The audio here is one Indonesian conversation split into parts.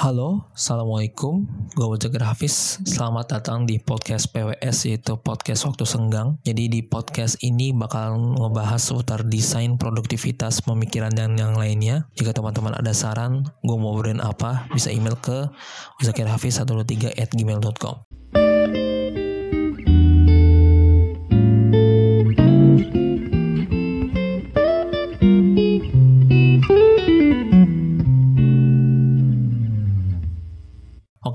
Halo, Assalamualaikum. Gue Wajagar Hafiz. Selamat datang di podcast PWS, yaitu podcast waktu senggang. Jadi di podcast ini bakal ngebahas seputar desain, produktivitas, pemikiran, dan yang lainnya. Jika teman-teman ada saran, gue mau beriin apa, bisa email ke wazakirhafiz123 at gmail.com.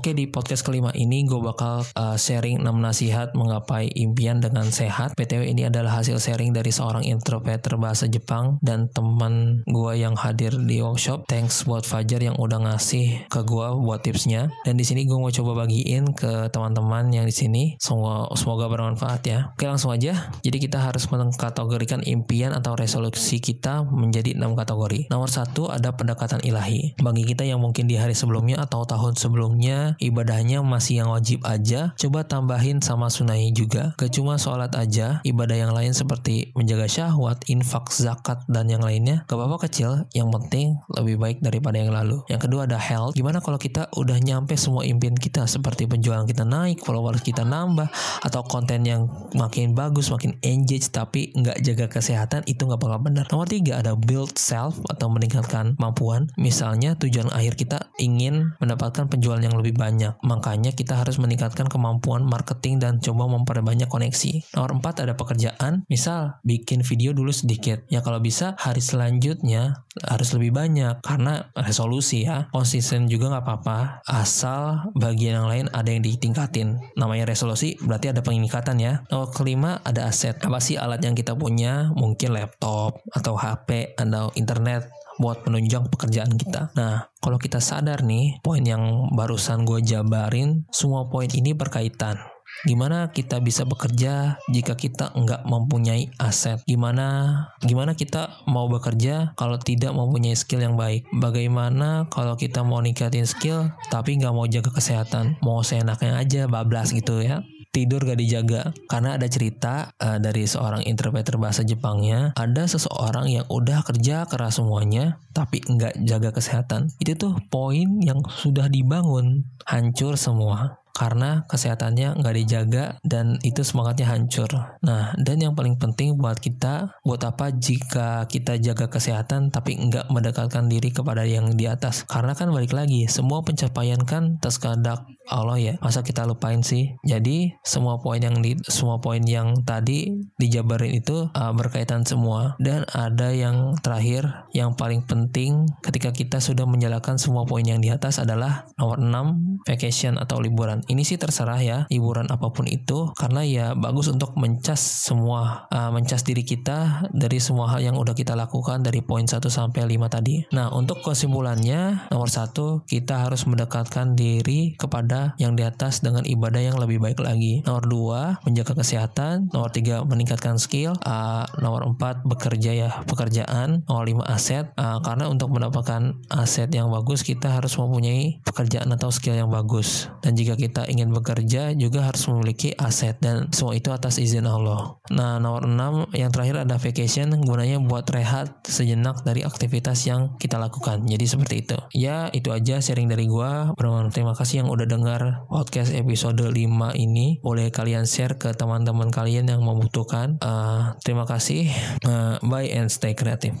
Oke di podcast kelima ini gue bakal uh, sharing 6 nasihat menggapai impian dengan sehat. PTW ini adalah hasil sharing dari seorang interpreter bahasa Jepang dan teman gue yang hadir di workshop. Thanks buat Fajar yang udah ngasih ke gue buat tipsnya. Dan di sini gue mau coba bagiin ke teman-teman yang di sini. Semoga semoga bermanfaat ya. Oke langsung aja. Jadi kita harus mengkategorikan impian atau resolusi kita menjadi 6 kategori. Nomor satu ada pendekatan ilahi. Bagi kita yang mungkin di hari sebelumnya atau tahun sebelumnya ibadahnya masih yang wajib aja, coba tambahin sama sunai juga. Gak cuma sholat aja, ibadah yang lain seperti menjaga syahwat, infak, zakat, dan yang lainnya. Gak apa-apa kecil, yang penting lebih baik daripada yang lalu. Yang kedua ada health. Gimana kalau kita udah nyampe semua impian kita seperti penjualan kita naik, followers kita nambah, atau konten yang makin bagus, makin engage, tapi nggak jaga kesehatan, itu nggak bakal benar. Nomor tiga ada build self atau meningkatkan kemampuan. Misalnya tujuan akhir kita ingin mendapatkan penjualan yang lebih banyak. Makanya kita harus meningkatkan kemampuan marketing dan coba memperbanyak koneksi. Nomor 4 ada pekerjaan. Misal bikin video dulu sedikit. Ya kalau bisa hari selanjutnya harus lebih banyak karena resolusi ya. Konsisten juga nggak apa-apa asal bagian yang lain ada yang ditingkatin. Namanya resolusi berarti ada peningkatan ya. Nomor kelima ada aset. Apa sih alat yang kita punya? Mungkin laptop atau HP atau internet buat penunjang pekerjaan kita. Nah, kalau kita sadar nih, poin yang barusan gue jabarin, semua poin ini berkaitan. Gimana kita bisa bekerja jika kita nggak mempunyai aset? Gimana gimana kita mau bekerja kalau tidak mempunyai skill yang baik? Bagaimana kalau kita mau ningkatin skill tapi nggak mau jaga kesehatan? Mau seenaknya aja bablas gitu ya? Tidur gak dijaga. Karena ada cerita uh, dari seorang interpreter bahasa Jepangnya ada seseorang yang udah kerja keras semuanya tapi nggak jaga kesehatan. Itu tuh poin yang sudah dibangun hancur semua karena kesehatannya nggak dijaga dan itu semangatnya hancur. Nah, dan yang paling penting buat kita, buat apa jika kita jaga kesehatan tapi nggak mendekatkan diri kepada yang di atas? Karena kan balik lagi, semua pencapaian kan atas kehendak Allah ya. Masa kita lupain sih? Jadi semua poin yang di semua poin yang tadi dijabarin itu uh, berkaitan semua dan ada yang terakhir yang paling penting ketika kita sudah menjalankan semua poin yang di atas adalah nomor 6 vacation atau liburan ini sih terserah ya hiburan apa pun itu karena ya bagus untuk mencas semua uh, mencas diri kita dari semua hal yang udah kita lakukan dari poin 1 sampai 5 tadi. Nah, untuk kesimpulannya nomor satu kita harus mendekatkan diri kepada yang di atas dengan ibadah yang lebih baik lagi. Nomor dua menjaga kesehatan. Nomor tiga meningkatkan skill. Uh, nomor empat bekerja ya pekerjaan. Nomor lima aset. Uh, karena untuk mendapatkan aset yang bagus kita harus mempunyai pekerjaan atau skill yang bagus. Dan jika kita kita ingin bekerja juga harus memiliki aset dan semua itu atas izin Allah. Nah, nomor 6 yang terakhir ada vacation gunanya buat rehat sejenak dari aktivitas yang kita lakukan. Jadi seperti itu. Ya, itu aja sharing dari gua. Terima kasih yang udah dengar podcast episode 5 ini. Boleh kalian share ke teman-teman kalian yang membutuhkan. Uh, terima kasih. Uh, bye and stay creative.